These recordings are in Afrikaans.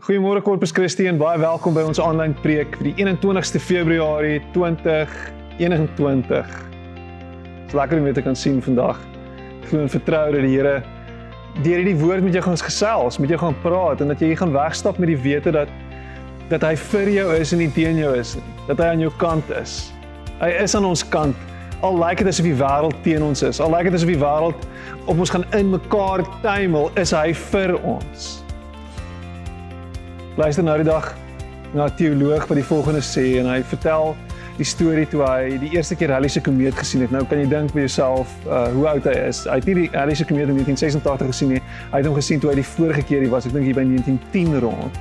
Goeiemôre Corpus Christi en baie welkom by ons aanlyn preek vir die 21ste Februarie 2021. Dit's lekker om weer te kan sien vandag. Glo en vertrou dat die Here deur hierdie woord met jou gaan gesels, met jou gaan praat en dat jy gaan wegstap met die wete dat dat hy vir jou is en nie teen jou is nie. Dat hy aan jou kant is. Hy is aan ons kant. Al lyk like dit asof die wêreld teen ons is, al lyk like dit asof die wêreld op ons gaan in mekaar tuimel, is hy vir ons luister nou die dag na 'n teoloog wat die volgende sê en hy vertel die storie toe hy die eerste keer Halley se komeet gesien het. Nou kan jy dink vir jouself uh hoe oud hy is. Hy het nie die Halley se komeet in 1986 gesien nie. Hy het hom gesien toe hy die vorige keer hier was. Ek dink hier by 1910 rond.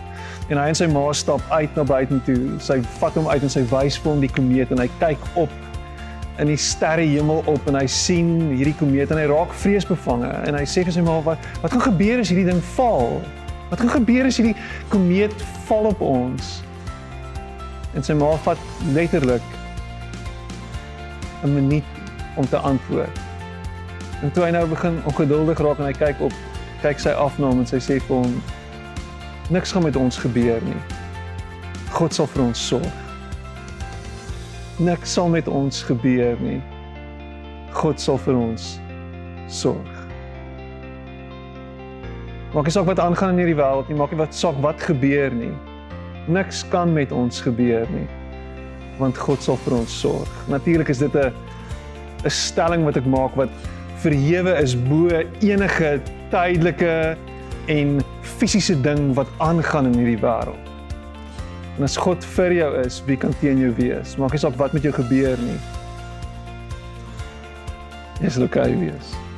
En hy en sy ma stap uit na buite toe. Sy vat hom uit en sy wys vir hom die komeet en hy kyk op in die sterrehemel op en hy sien hierdie komeet en hy raak vreesbevange en hy sê vir sy ma wat wat gaan gebeur as hierdie ding val? Wat gaan gebeur as hierdie komeet val op ons? En sy ma vat letterlik 'n minuut om te antwoord. En toe hy nou begin ongeduldig raak en hy kyk op, kyk sy af na hom en sy sê vir hom: "Niks gaan met ons gebeur nie. God sal vir ons sorg. Niks sal met ons gebeur nie. God sal vir ons sorg." Maak nie saak wat aangaan in hierdie wêreld nie, maak nie wat saak wat gebeur nie. Niks kan met ons gebeur nie. Want God sal vir ons sorg. Natuurlik is dit 'n 'n stelling wat ek maak wat verhewe is bo enige tydelike en fisiese ding wat aangaan in hierdie wêreld. En as God vir jou is, wie kan teen jou wees? Maak nie saak wat met jou gebeur nie. Dis okay wees.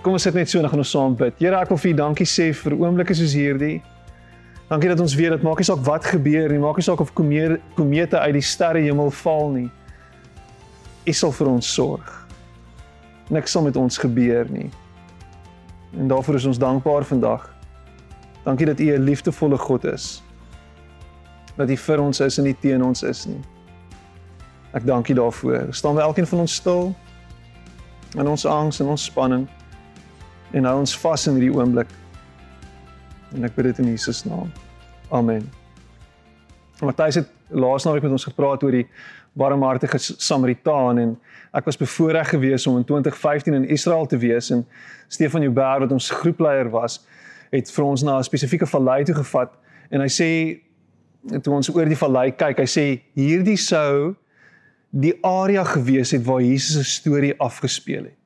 Kom ons sit net so en dan gaan ons saam bid. Here, ek wil vir U dankie sê vir oomblikke soos hierdie. Dankie dat ons weet dat maak nie saak wat gebeur nie, maak nie saak of komete uit die sterrehemel val nie. U sal vir ons sorg. Niks sal met ons gebeur nie. En daarvoor is ons dankbaar vandag. Dankie dat U 'n liefdevolle God is. Dat U vir ons is en nie teen ons is nie. Ek dank U daarvoor. Staan we elkeen van ons stil in ons angs en ons spanning en hou ons vas in hierdie oomblik. En ek bid dit in Jesus naam. Amen. Matthys het laas naweek met ons gepraat oor die barmhartige Samaritaan en ek was bevoorreg geweest om in 2015 in Israel te wees en Stefan Joubert wat ons groepleier was, het vir ons na 'n spesifieke vallei toe gevat en hy sê toe ons oor die vallei kyk, hy sê hierdie sou die area gewees het waar Jesus se storie afgespeel het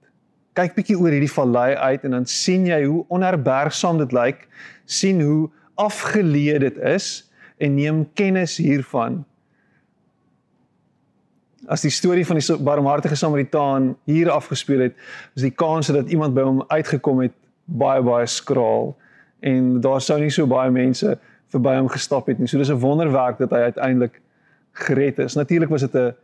kyk bietjie oor hierdie vallei uit en dan sien jy hoe onherbergsaam dit lyk, sien hoe afgeleë dit is en neem kennis hiervan. As die storie van die barmhartige Samaritaan hier afgespeel het, is die kans dat iemand by hom uitgekom het baie baie skraal en daar sou nie so baie mense verby hom gestap het nie. So dis 'n wonderwerk dat hy uiteindelik gered is. Natuurlik was dit 'n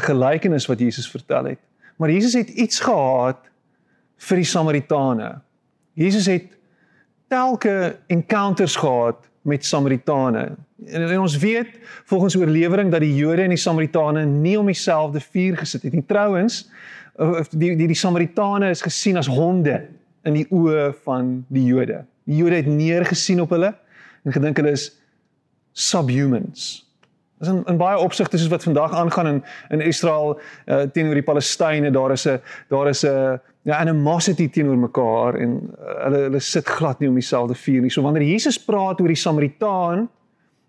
gelykenis wat Jesus vertel het. Maar Jesus het iets gehad vir die Samaritane. Jesus het telke encounters gehad met Samaritane. En, en ons weet volgens oorlewering dat die Jode en die Samaritane nie om dieselfde vuur gesit het nie. Trouwens, die die die Samaritane is gesien as honde in die oë van die Jode. Die Jode het neergesien op hulle en gedink hulle is subhumans. Dis in, in baie opsigte soos wat vandag aangaan in in Israel uh, teenoor die Palestynë, daar is 'n daar is 'n ja, animosity teenoor mekaar en uh, hulle hulle sit glad nie om dieselfde vuur nie. So wanneer Jesus praat oor die Samaritaan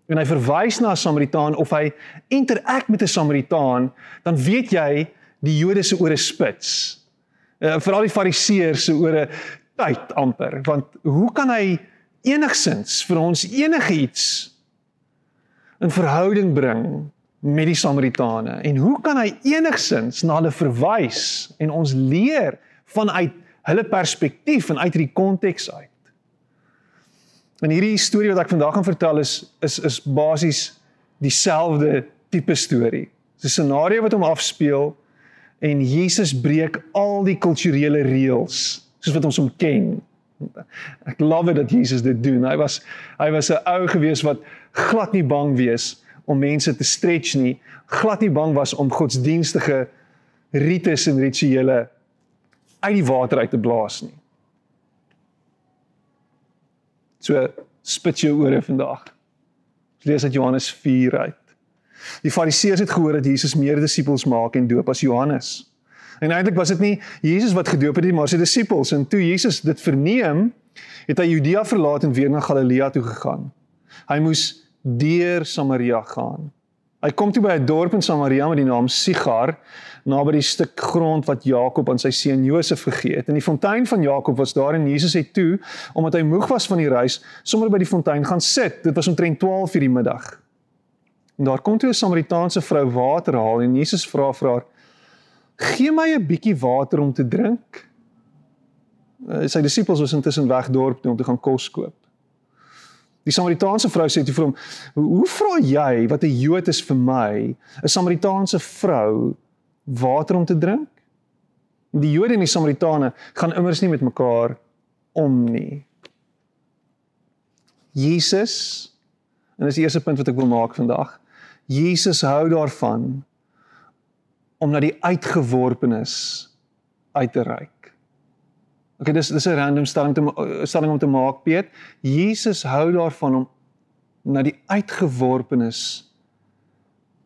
en hy verwys na 'n Samaritaan of hy interact met 'n Samaritaan, dan weet jy die Jode se ore spits. Uh, Veral die Fariseërs se ore tyd amper, want hoe kan hy enigsins vir ons enigiets in verhouding bring met die Samaritane en hoe kan hy enigsins na hulle verwys en ons leer vanuit hulle perspektief en uit hierdie konteks uit. En hierdie storie wat ek vandag gaan vertel is is is basies dieselfde tipe storie. Dis 'n scenario wat hom afspeel en Jesus breek al die kulturele reëls soos wat ons hom ken. Ek love dit dat Jesus dit doen. Hy was hy was 'n ou gewees wat glad nie bang wees om mense te stretch nie, glad nie bang was om godsdienstige rites en rituele uit die water uit te blaas nie. So spit jou ore vandag. Lees uit Johannes 4 uit. Die Fariseërs het gehoor dat Jesus meer disippels maak en doop as Johannes. En eintlik was dit nie Jesus wat gedoop het nie, maar sy disippels. En toe Jesus dit verneem, het hy Judea verlaat en weer na Galilea toe gegaan. Hy moes deur Samaria gaan. Hy kom toe by 'n dorp in Samaria met die naam Sigar, naby die stuk grond wat Jakob aan sy seun Josef gegee het. En die fontein van Jakob was daar en Jesus het toe, omdat hy moeg was van die reis, sommer by die fontein gaan sit. Dit was omtrent 12:00 in die middag. En daar kom toe 'n Samaritaanse vrou water haal en Jesus vra vir haar: "Gee my 'n bietjie water om te drink." Uh, sy disippels was intussen weg dorp toe om te gaan kos koop. Die Samaritaanse vrou sê toe vir hom: "Hoe vra jy wat 'n Jood is vir my, 'n Samaritaanse vrou water om te drink?" Die Jode en die Samaritane gaan immers nie met mekaar om nie. Jesus en dis die eerste punt wat ek wil maak vandag. Jesus hou daarvan om na die uitgeworpenes uit te reik. Okay, dis dis 'n random stelling te stelling om te maak, Piet. Jesus hou daarvan om na die uitgeworpenes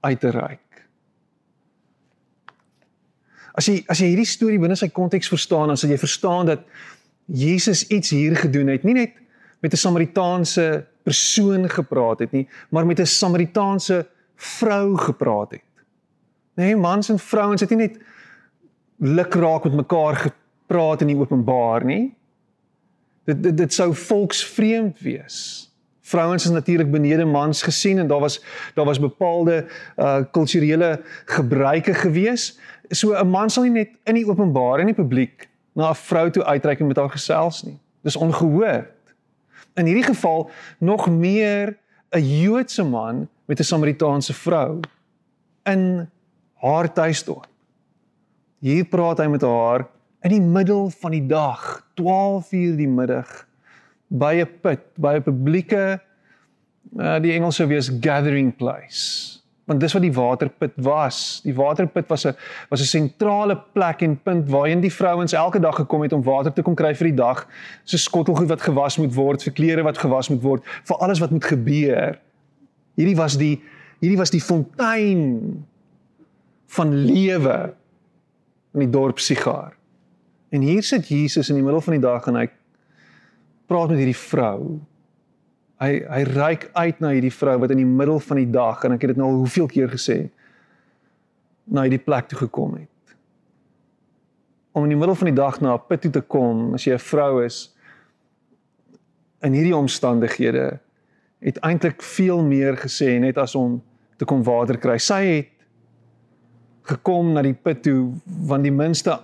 uit te reik. As jy as jy hierdie storie binne sy konteks verstaan, dan sal jy verstaan dat Jesus iets hier gedoen het, nie net met 'n Samaritaanse persoon gepraat het nie, maar met 'n Samaritaanse vrou gepraat het. Nee, mans en vrouens het nie net lukraak met mekaar gepraat in die openbaar nie. Dit dit dit sou volksvreemd wees. Vrouens is natuurlik benede mans gesien en daar was daar was bepaalde uh kulturele gebruike gewees. So 'n man sal nie net in die openbaar en in die publiek na 'n vrou toe uitreik en met haar gesels nie. Dis ongehoord. In hierdie geval nog meer 'n Joodse man met 'n Samaritaanse vrou in haar tuisdorp. Hier praat hy met haar in die middel van die dag, 12:00 die middag by 'n put, by 'n publieke uh, die Engels sou wees gathering place. Want dis wat die waterput was. Die waterput was 'n was 'n sentrale plek en punt waarheen die vrouens elke dag gekom het om water te kom kry vir die dag, so skottelgoed wat gewas moet word, vir klere wat gewas moet word, vir alles wat moet gebeur. Hierdie was die hierdie was die fontein van lewe in die dorp Sigar. En hier sit Jesus in die middel van die dag en hy praat met hierdie vrou. Hy hy reik uit na hierdie vrou wat in die middel van die dag en ek het dit nou al hoeveel keer gesê na hierdie plek toe gekom het. Om in die middel van die dag na 'n put toe te kom as jy 'n vrou is in hierdie omstandighede het eintlik veel meer gesê net as om te kom water kry. Sy het gekom na die put toe want die minste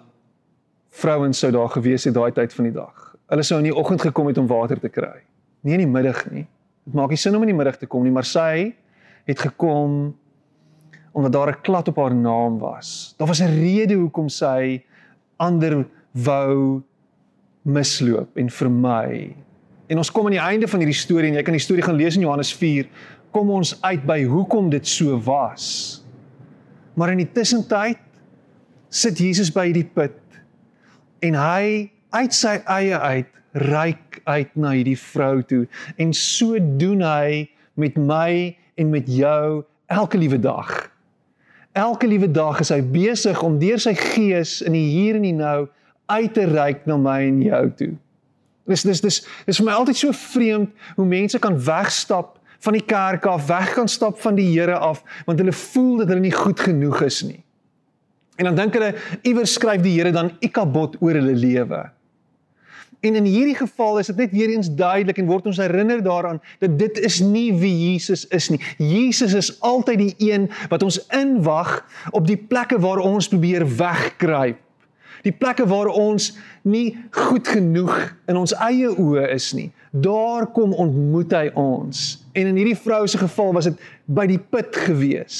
vrouens sou daar gewees het daai tyd van die dag. Hulle sou in die oggend gekom het om water te kry. Nie in die middag nie. Dit maak nie sin om in die middag te kom nie, maar sy het gekom omdat daar 'n klad op haar naam was. Daar was 'n rede hoekom sy ander wou misloop en vermy. En ons kom aan die einde van hierdie storie en jy kan die storie gaan lees in Johannes 4, kom ons uit by hoekom dit so was. Maar in die tussentyd sit Jesus by hierdie put en hy uit sy eie uit reik uit na hierdie vrou toe en so doen hy met my en met jou elke liewe dag. Elke liewe dag is hy besig om deur sy gees in die hier en die nou uit te reik na my en jou toe. Dis dis dis is vir my altyd so vreemd hoe mense kan wegstap van die kerk af, weg kan stap van die Here af want hulle voel dat hulle nie goed genoeg is nie. En dan dink hulle iewers skryf die Here dan ikabot oor hulle lewe. En in hierdie geval is dit net weer eens duidelik en word ons herinner daaraan dat dit is nie wie Jesus is nie. Jesus is altyd die een wat ons inwag op die plekke waar ons probeer wegkruip. Die plekke waar ons nie goed genoeg in ons eie oë is nie. Daar kom ontmoet hy ons. En in hierdie vrou se geval was dit by die put gewees.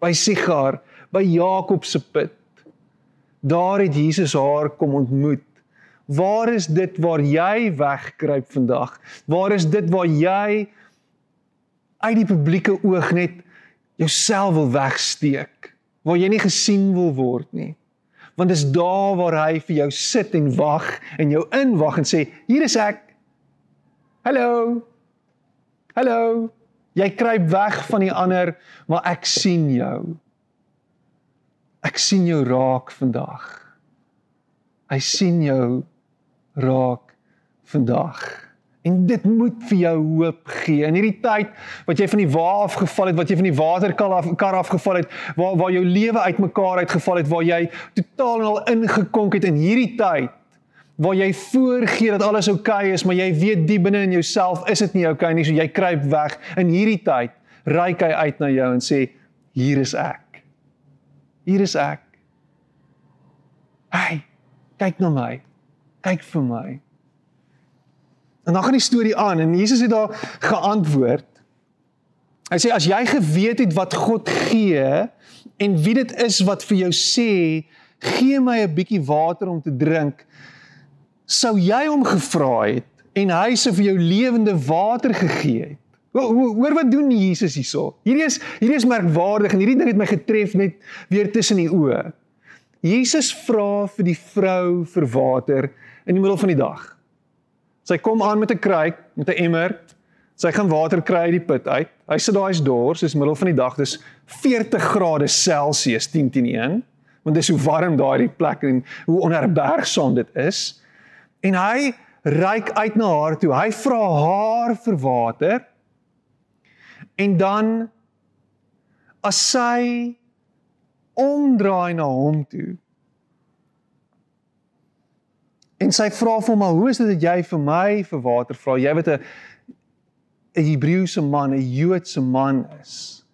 By Sigar by Jakob se put. Daar het Jesus haar kom ontmoet. Waar is dit waar jy wegkruip vandag? Waar is dit waar jy uit die publieke oog net jouself wil wegsteek? Waar jy nie gesien wil word nie. Want dis daar waar hy vir jou sit en wag en jou inwag en sê, "Hier is ek. Hallo. Hallo. Jy kruip weg van die ander, maar ek sien jou. Ek sien jou raak vandag. Hy sien jou raak vandag. En dit moet vir jou hoop gee. In hierdie tyd wat jy van die wa afgeval het, wat jy van die waterkar af kar afgeval het, waar waar jou lewe uitmekaar uitgeval het, waar jy totaal en al ingekonk het in hierdie tyd waar jy voorgee dat alles oukei okay is, maar jy weet diep binne in jouself is dit nie oukei okay nie, so jy kruip weg. In hierdie tyd reik hy uit na jou en sê hier is ek. Hier is ek. Hey, kyk na my. Kyk vir my. En dan gaan die storie aan en Jesus het daar geantwoord. Hy sê as jy geweet het wat God gee en wie dit is wat vir jou sê, gee my 'n bietjie water om te drink, sou jy hom gevra het en hy sou vir jou lewende water gegee het. Hoor wat doen Jesus hierso? Hierdie is hierdie is merkwaardig en hierdie ding het my getref net weer tussen die oë. Jesus vra vir die vrou vir water in die middel van die dag. Sy kom aan met 'n kruik, met 'n emmer. Sy gaan water kry uit die put uit. Hy sit daar, hy's dors, dis middel van die dag, dis 40 grade Celsius 10 teen 1. Want dis hoe warm daai plek en hoe onherbergsaam dit is. En hy reik uit na haar toe. Hy vra haar vir water. En dan as sy omdraai na hom toe, En sy vra vir hom, "Maar hoe is dit dat jy vir my vir water vra? Jy wat 'n 'n Hebreëse man, 'n Joodse man is."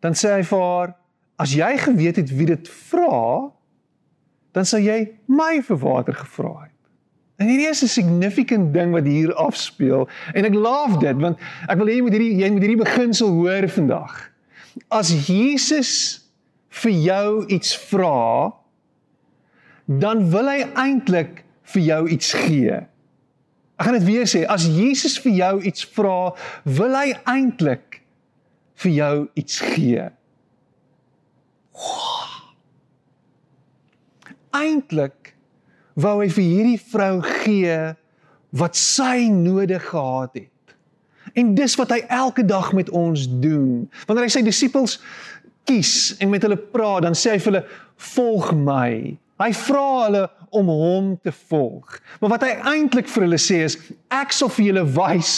Dan sê hy vir haar, "As jy geweet het wie dit vra, dan sou jy my vir water gevra het." En hierdie is 'n significant ding wat hier afspeel en ek laaf dit want ek wil hê jy moet hierdie jy moet hierdie beginsel hoor vandag. As Jesus vir jou iets vra, dan wil hy eintlik vir jou iets gee. Ek gaan dit weer sê, as Jesus vir jou iets vra, wil hy eintlik vir jou iets gee. Eintlik wou hy vir hierdie vrou gee wat sy nodig gehad het. En dis wat hy elke dag met ons doen. Wanneer hy sy disippels kies en met hulle praat, dan sê hy vir hulle: "Volg my." Hy vra hulle om hom te volg. Maar wat hy eintlik vir hulle sê is ek sal vir julle wys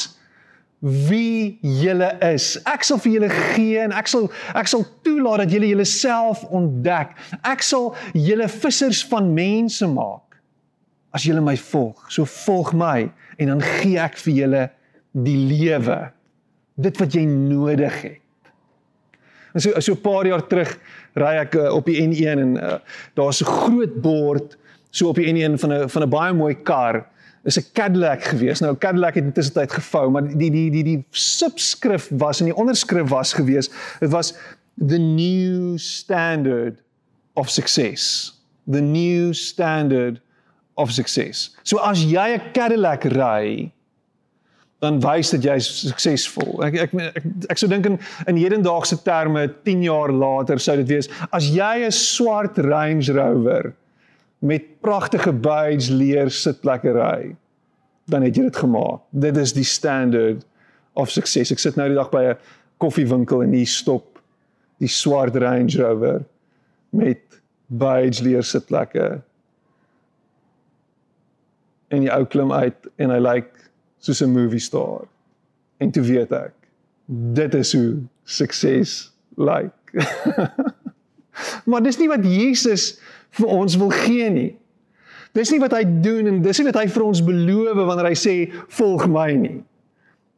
wie julle is. Ek sal vir julle gee en ek sal ek sal toelaat dat julle julleself ontdek. Ek sal julle vissers van mense maak as julle my volg. So volg my en dan gee ek vir julle die lewe. Dit wat jy nodig het. En so so 'n paar jaar terug ry ek uh, op die N1 en uh, daar's 'n groot bord so op die N1 van 'n van 'n baie mooi kar is 'n Cadillac gewees. Nou Cadillac het intussen tyd gevou, maar die die die die subskrif was en die onderskrif was gewees. Dit was the new standard of success. The new standard of success. So as jy 'n Cadillac ry, dan wys dit jy suksesvol. Ek ek ek, ek sou dink in in hedendaagse terme 10 jaar later sou dit wees as jy 'n swart Range Rover met pragtige beige leer sitplekke ry, dan het jy dit gemaak. Dit is die standard of sukses. Ek sit nou die dag by 'n koffiewinkel en hier stop die swart Range Rover met beige leer sitplekke. En die ou klim uit en hy lyk like soos 'n movie star. En toe weet ek, dit is hoe sukses lyk. Like. maar dis nie wat Jesus vir ons wil gee nie. Dis nie wat hy doen en dis nie wat hy vir ons beloof wanneer hy sê volg my nie.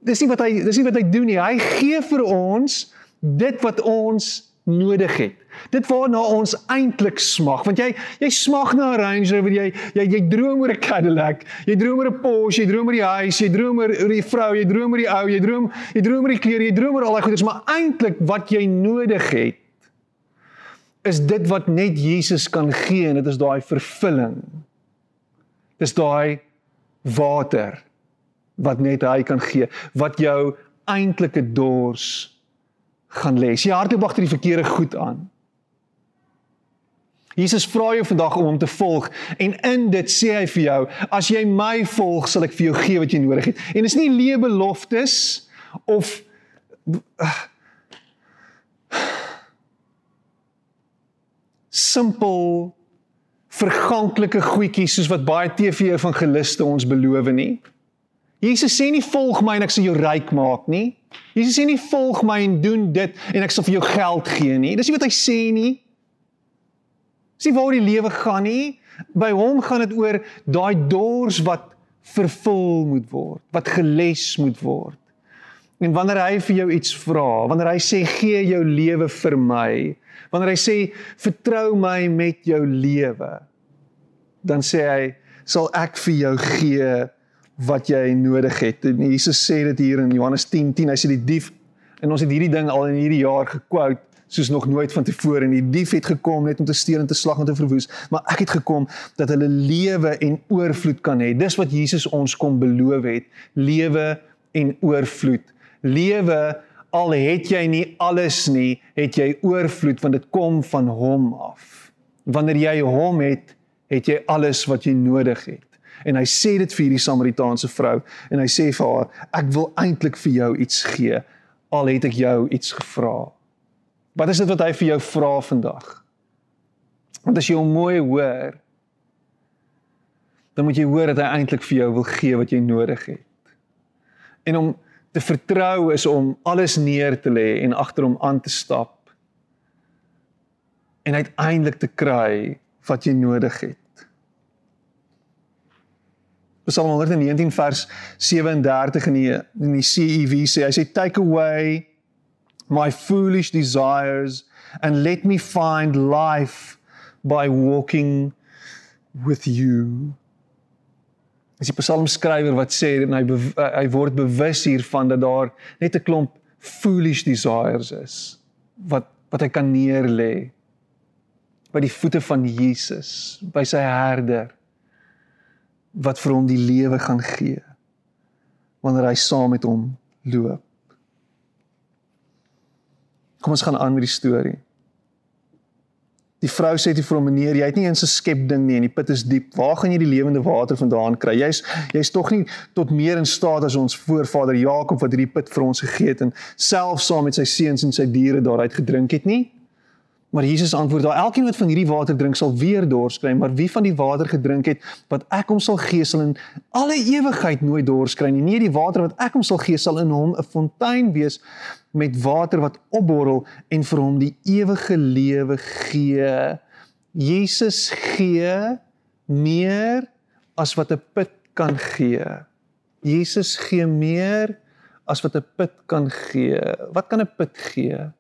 Dis nie wat hy dis nie wat hy doen nie. Hy gee vir ons dit wat ons nodig het. Dit waarna ons eintlik smag, want jy jy smag na 'n Range Rover, jy jy jy droom oor 'n Cadillac, jy droom oor 'n Porsche, jy droom oor die huis, jy droom oor die vrou, jy droom oor die ou, jy droom jy droom oor die klere, jy droom oor al daai goeders, maar eintlik wat jy nodig het is dit wat net Jesus kan gee en dit is daai vervulling. Dis daai water wat net hy kan gee, wat jou eintlike dors gaan lê. Jy hardloop agter die verkeerde goed aan. Jesus vra jou vandag om hom te volg en in dit sê hy vir jou, as jy my volg, sal ek vir jou gee wat jy nodig het. En dis nie leë beloftes of simpel verganklike goedjies soos wat baie TV evangeliste ons beloof nie. Jesus sê nie volg my en ek sal jou ryk maak nie. Jesus sê nie volg my en doen dit en ek sal vir jou geld gee nie. Dis nie wat hy sê nie. Dis nie waar die lewe gaan nie. By hom gaan dit oor daai dors wat vervul moet word, wat geles moet word. En wanneer hy vir jou iets vra, wanneer hy sê gee jou lewe vir my, wanneer hy sê vertrou my met jou lewe, dan sê hy sal ek vir jou gee wat jy nodig het. En Jesus sê dit hier in Johannes 10:10. 10, hy sê die dief en ons het hierdie ding al in hierdie jaar gekwout soos nog nooit van tevore en die dief het gekom net om te steel en te slag en te verwoes, maar ek het gekom dat hulle lewe en oorvloed kan hê. Dis wat Jesus ons kom beloof het, lewe en oorvloed. Lewe al het jy nie alles nie, het jy oorvloed want dit kom van hom af. Wanneer jy hom het, het jy alles wat jy nodig het en hy sê dit vir hierdie Samaritaanse vrou en hy sê vir haar ek wil eintlik vir jou iets gee al het ek jou iets gevra. Wat is dit wat hy vir jou vra vandag? Want as jy hom mooi hoor dan moet jy hoor dat hy eintlik vir jou wil gee wat jy nodig het. En om te vertrou is om alles neer te lê en agter hom aan te stap en uiteindelik te kry wat jy nodig het. Psalm 119 vers 37 in die in die CEV sê hy sê take away my foolish desires and let me find life by walking with you. Dis die psalmskrywer wat sê en hy hy word bewus hiervan dat daar net 'n klomp foolish desires is wat wat hy kan neerlê by die voete van Jesus, by sy herder wat vir hom die lewe gaan gee wanneer hy saam met hom loop. Kom ons gaan aan met die storie. Die vrou sê vir hom: "Meneer, jy het nie eens 'n skep ding nie en die put is diep. Waar gaan jy die lewende water vandaan kry? Jy's jy's tog nie tot meer in staat as ons voorvader Jakob wat hierdie put vir ons gegee het en self saam met sy seuns en sy diere daaruit gedrink het nie?" Maar Jesus antwoord daar: Elkeen wat van hierdie water drink sal weer dors kry, maar wie van die water gedrink het wat ek hom sal gee sal in alle ewigheid nooit dors kry nie. Nee, die water wat ek hom sal gee sal in hom 'n fontein wees met water wat opborrel en vir hom die ewige lewe gee. Jesus gee meer as wat 'n put kan gee. Jesus gee meer as wat 'n put kan gee. Wat kan 'n put gee?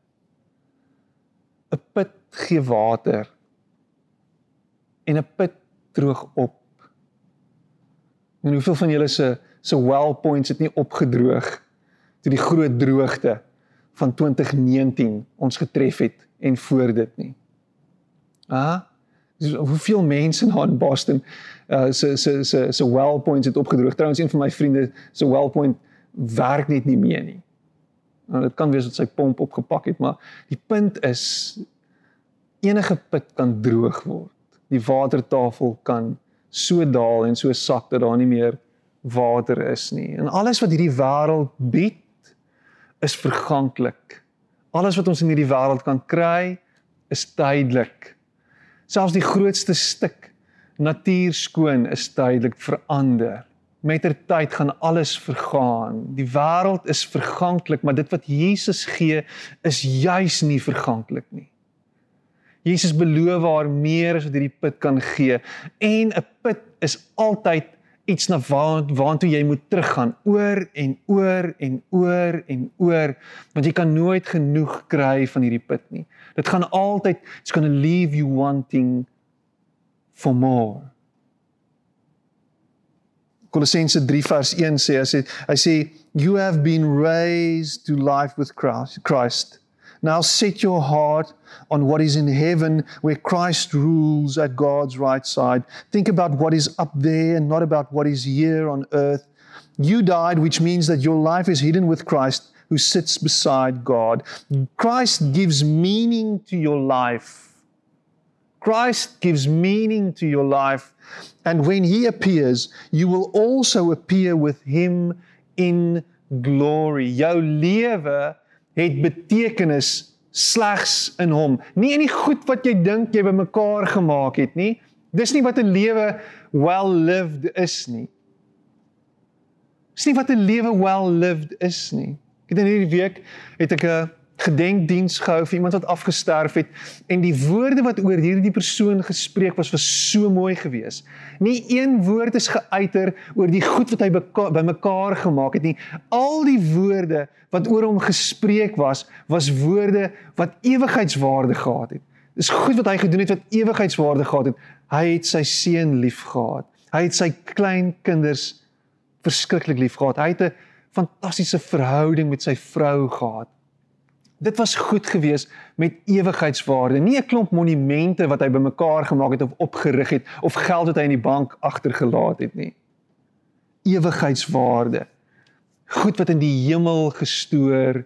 'n put gee water en 'n put droog op. En hoeveel van julle se se well points het nie opgedroog toe die groot droogte van 2019 ons getref het en voor dit nie. Ah, dis hoeveel mense na in Boston uh se se se se well points het opgedroog. Trouens een van my vriende se well point werk net nie meer nie. Nou dit kan wees dat sy pomp opgepak het, maar die punt is enige put kan droog word. Die watertafel kan so daal en so sak dat daar nie meer water is nie. En alles wat hierdie wêreld bied is verganklik. Alles wat ons in hierdie wêreld kan kry is tydelik. Selfs die grootste stuk natuur skoon is tydelik verander. Mettertyd gaan alles vergaan. Die wêreld is verganklik, maar dit wat Jesus gee is juis nie verganklik nie. Jesus beloof haar meer as wat hierdie put kan gee en 'n put is altyd iets na waar waartoe jy moet teruggaan oor en oor en oor en oor want jy kan nooit genoeg kry van hierdie put nie. Dit gaan altyd it's going to leave you wanting for more. Kolossense 3 vers 1 sê hy sê you have been raised to life with. Christ. Now set your heart on what is in heaven, where Christ rules at God's right side. Think about what is up there and not about what is here on earth. You died, which means that your life is hidden with Christ who sits beside God. Christ gives meaning to your life. Christ gives meaning to your life. And when He appears, you will also appear with Him in glory. Jou lewe het betekenis slegs in hom. Nie in die goed wat jy dink jy bymekaar gemaak het nie. Dis nie wat 'n lewe well lived is nie. Dis nie wat 'n lewe well lived is nie. Ek het in hierdie week het ek 'n gedenkdiens gehou vir iemand wat afgesterf het en die woorde wat oor hierdie persoon gespreek was was so mooi geweest. Nie een woord is geuiter oor die goed wat hy bymekaar gemaak het nie. Al die woorde wat oor hom gespreek was, was woorde wat ewigheidswaarde gehad het. Dis goed wat hy gedoen het wat ewigheidswaarde gehad het. Hy het sy seun liefgehad. Hy het sy klein kinders verskriklik liefgehad. Hy het 'n fantastiese verhouding met sy vrou gehad. Dit was goed geweest met ewigheidswaarde, nie 'n klomp monumente wat hy bymekaar gemaak het of opgerig het of geld wat hy in die bank agtergelaat het nie. Ewigheidswaarde. Goed wat in die hemel gestoor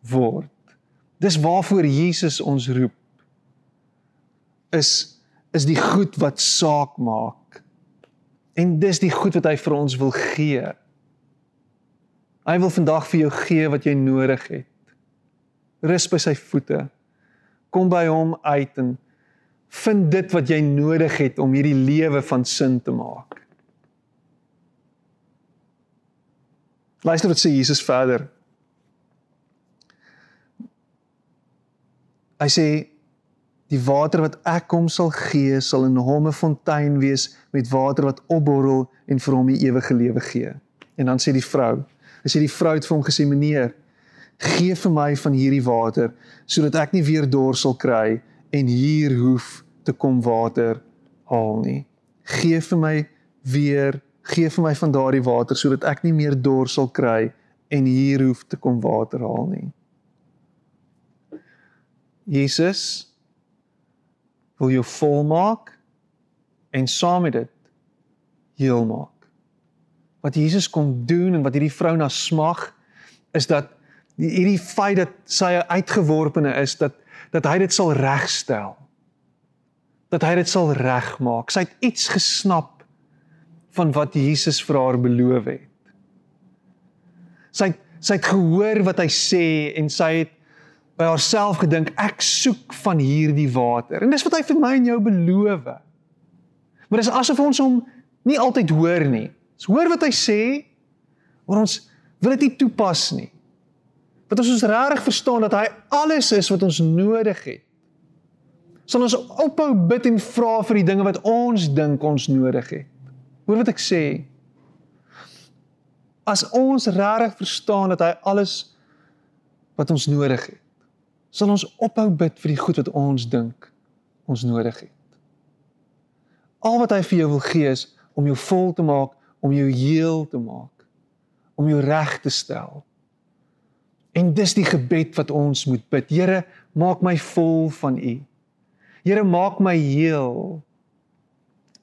word. Dis waarvoor Jesus ons roep. Is is die goed wat saak maak. En dis die goed wat hy vir ons wil gee. Hy wil vandag vir jou gee wat jy nodig het rus by sy voete. Kom by hom uit en vind dit wat jy nodig het om hierdie lewe van sin te maak. Luister wat sê Jesus verder. Hy sê die water wat ek hom sal gee sal in hom 'n fontein wees met water wat opborrel en vir hom die ewige lewe gee. En dan sê die vrou, hy sê die vrou het vir hom gesê meneer, gee vir my van hierdie water sodat ek nie weer dors sal kry en hier hoef te kom water haal nie. Gee vir my weer, gee vir my van daardie water sodat ek nie meer dors sal kry en hier hoef te kom water haal nie. Jesus wil jou volmaak en saam met dit heel maak. Wat Jesus kom doen en wat hierdie vrou na smag is dat die hierdie feit dat sy uitgeworpene is dat dat hy dit sal regstel. Dat hy dit sal regmaak. Sy het iets gesnap van wat Jesus vir haar beloof het. Sy sy het gehoor wat hy sê en sy het by haarself gedink ek soek van hierdie water. En dis wat hy vir my en jou beloof. Maar dis asof ons hom nie altyd hoor nie. Ons hoor wat hy sê, maar ons wil dit nie toepas nie wat ons ons regtig verstaan dat hy alles is wat ons nodig het. Sal ons ophou bid en vra vir die dinge wat ons dink ons nodig het. Hoor wat ek sê? As ons regtig verstaan dat hy alles wat ons nodig het, sal ons ophou bid vir die goed wat ons dink ons nodig het. Al wat hy vir jou wil gee is om jou vol te maak, om jou heel te maak, om jou reg te stel En dis die gebed wat ons moet bid. Here, maak my vol van U. Here, maak my heel.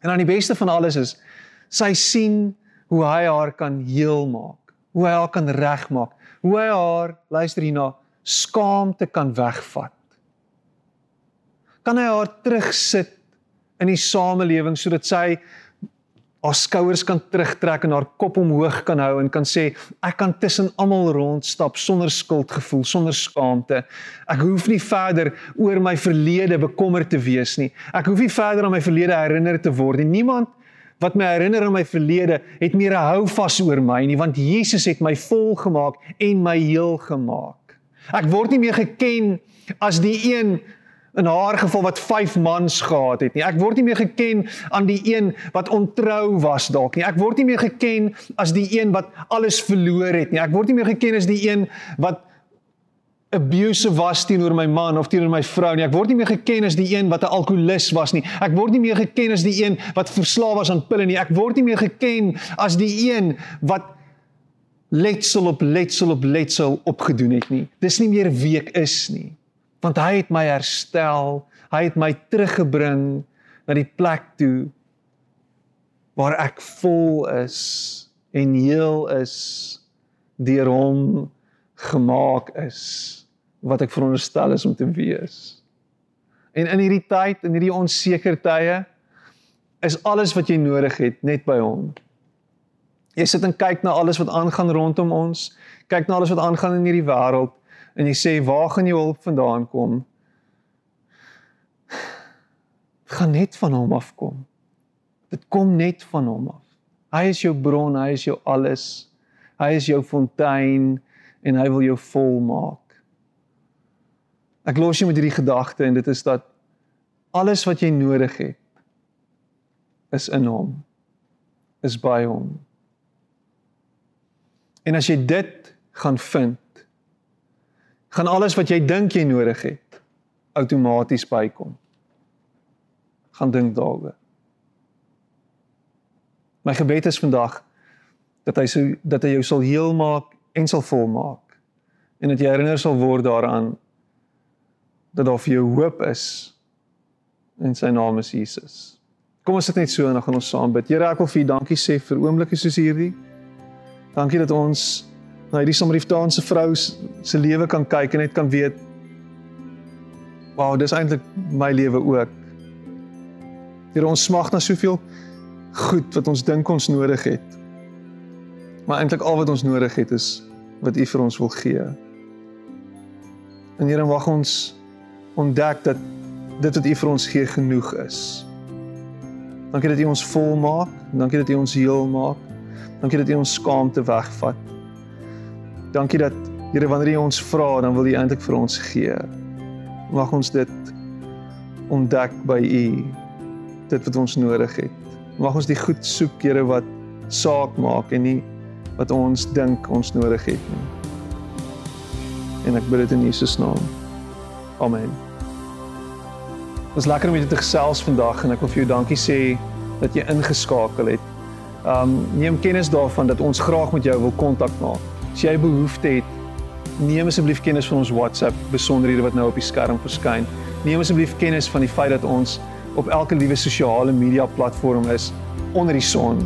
En dan die beste van alles is sy sien hoe hy haar kan heel maak, hoe hy haar kan regmaak, hoe hy haar, luister hierna, skaamte kan wegvat. Kan hy haar terugsit in die samelewing sodat sy haar skouers kan terugtrek en haar kop omhoog kan hou en kan sê ek kan tussen almal rondstap sonder skuldgevoel, sonder skaamte. Ek hoef nie verder oor my verlede bekommerd te wees nie. Ek hoef nie verder aan my verlede herinner te word nie. Niemand wat my herinner aan my verlede het meer 'n houvas oor my nie, want Jesus het my vol gemaak en my heel gemaak. Ek word nie meer geken as die een in haar geval wat 5 mans gehad het nie. Ek word nie meer geken aan die een wat ontrou was dalk nie. Ek word nie meer geken as die een wat alles verloor het nie. Ek word nie meer geken as die een wat abusive was teenoor my man of teenoor my vrou nie. Ek word nie meer geken as die een wat 'n alkolikus was nie. Ek word nie meer geken as die een wat verslaaf was aan pille nie. Ek word nie meer geken as die een wat letsel op letsel op letsel opgedoen het nie. Dis nie meer wie ek is nie want hy het my herstel, hy het my teruggebring na die plek toe waar ek vol is en heel is deur hom gemaak is wat ek veronderstel is om te wees. En in hierdie tyd, in hierdie onseker tye, is alles wat jy nodig het net by hom. Jy sit en kyk na alles wat aangaan rondom ons, kyk na alles wat aangaan in hierdie wêreld en jy sê waar gaan jou hulp vandaan kom? Dit gaan net van hom afkom. Dit kom net van hom af. Hy is jou bron, hy is jou alles. Hy is jou fontein en hy wil jou volmaak. Ek los jou met hierdie gedagte en dit is dat alles wat jy nodig het is in hom. Is by hom. En as jy dit gaan vind, gaan alles wat jy dink jy nodig het outomaties bykom. Gaan dink daaroor. My gebed is vandag dat hy so dat hy jou sal heel maak en sal volmaak en dat jy herinner sal word daaraan dat daar vir jou hoop is en sy naam is Jesus. Kom ons sit net so en dan gaan ons saam bid. Here, ek wil vir U dankie sê vir oomblikke soos hierdie. Dankie dat ons na hierdie Samaritaanse vrou se lewe kan kyk en net kan weet Wow, dis eintlik my lewe ook. Here, ons smag na soveel goed wat ons dink ons nodig het. Maar eintlik al wat ons nodig het is wat U vir ons wil gee. En Here, mag ons ontdek dat dit wat U vir ons gee genoeg is. Dankie dat U ons volmaak, dankie dat U ons heel maak. Dankie dat U ons skaamte wegvat. Dankie dat Here wanneer U ons vra, dan wil U eintlik vir ons gee. Mag ons dit ontdek by U dit wat ons nodig het. Mag ons die goed soek, Here, wat saak maak en nie wat ons dink ons nodig het nie. En ek bid dit in Jesus naam. Amen. Dit was lekker om jou te gesels vandag en ek wil vir jou dankie sê dat jy ingeskakel het. Um neem kennis daarvan dat ons graag met jou wil kontak maak. As jy behoefte het, neem asseblief kennis van ons WhatsApp besonderhede wat nou op die skerm verskyn. Neem asseblief kennis van die feit dat ons op elke liewe sosiale media platform is onder die son.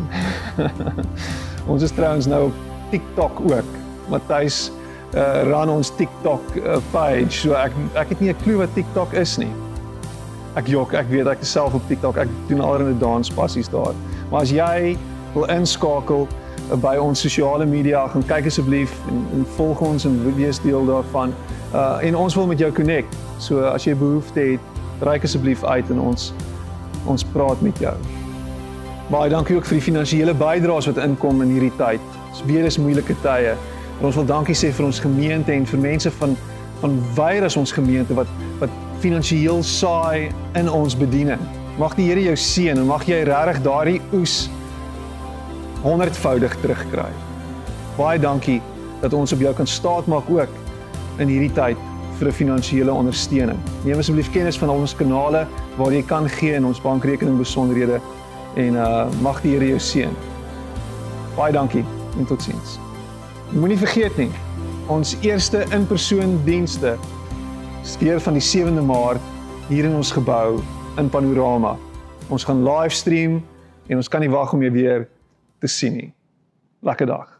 ons is trouens nou op TikTok ook. Matthys uh run ons TikTok uh, page. So ek ek het nie 'n klou wat TikTok is nie. Ek jok, ek weet ek is self op TikTok. Ek doen allerlei danspassies daar. Maar as jy wil inskakel by ons sosiale media, gaan kyk asseblief en, en volg ons en wees deel daarvan. Uh en ons wil met jou connect. So as jy behoefte het, reik asseblief uit en ons ons praat met jou. Baie dankie ook vir die finansiële bydraes wat inkom in hierdie tyd. Dis weer is moeilike tye. En ons wil dankie sê vir ons gemeente en vir mense van van wyre as ons gemeente wat wat finansiëel saai in ons bediening. Mag die Here jou seën en mag jy regtig daardie oes honderdvoudig terugkry. Baie dankie dat ons op jou kan staatmaak ook in hierdie tyd vir 'n finansiële ondersteuning. Neem asseblief kennis van ons kanale waar jy kan gee in ons bankrekening besonderhede en uh mag die Here jou seën. Baie dankie en totsiens. Moenie vergeet nie, ons eerste in-persoon dienste skeer van die 7de Maart hier in ons gebou in Panorama. Ons gaan livestream en ons kan nie wag om jou weer te sien nie. Lekker dag.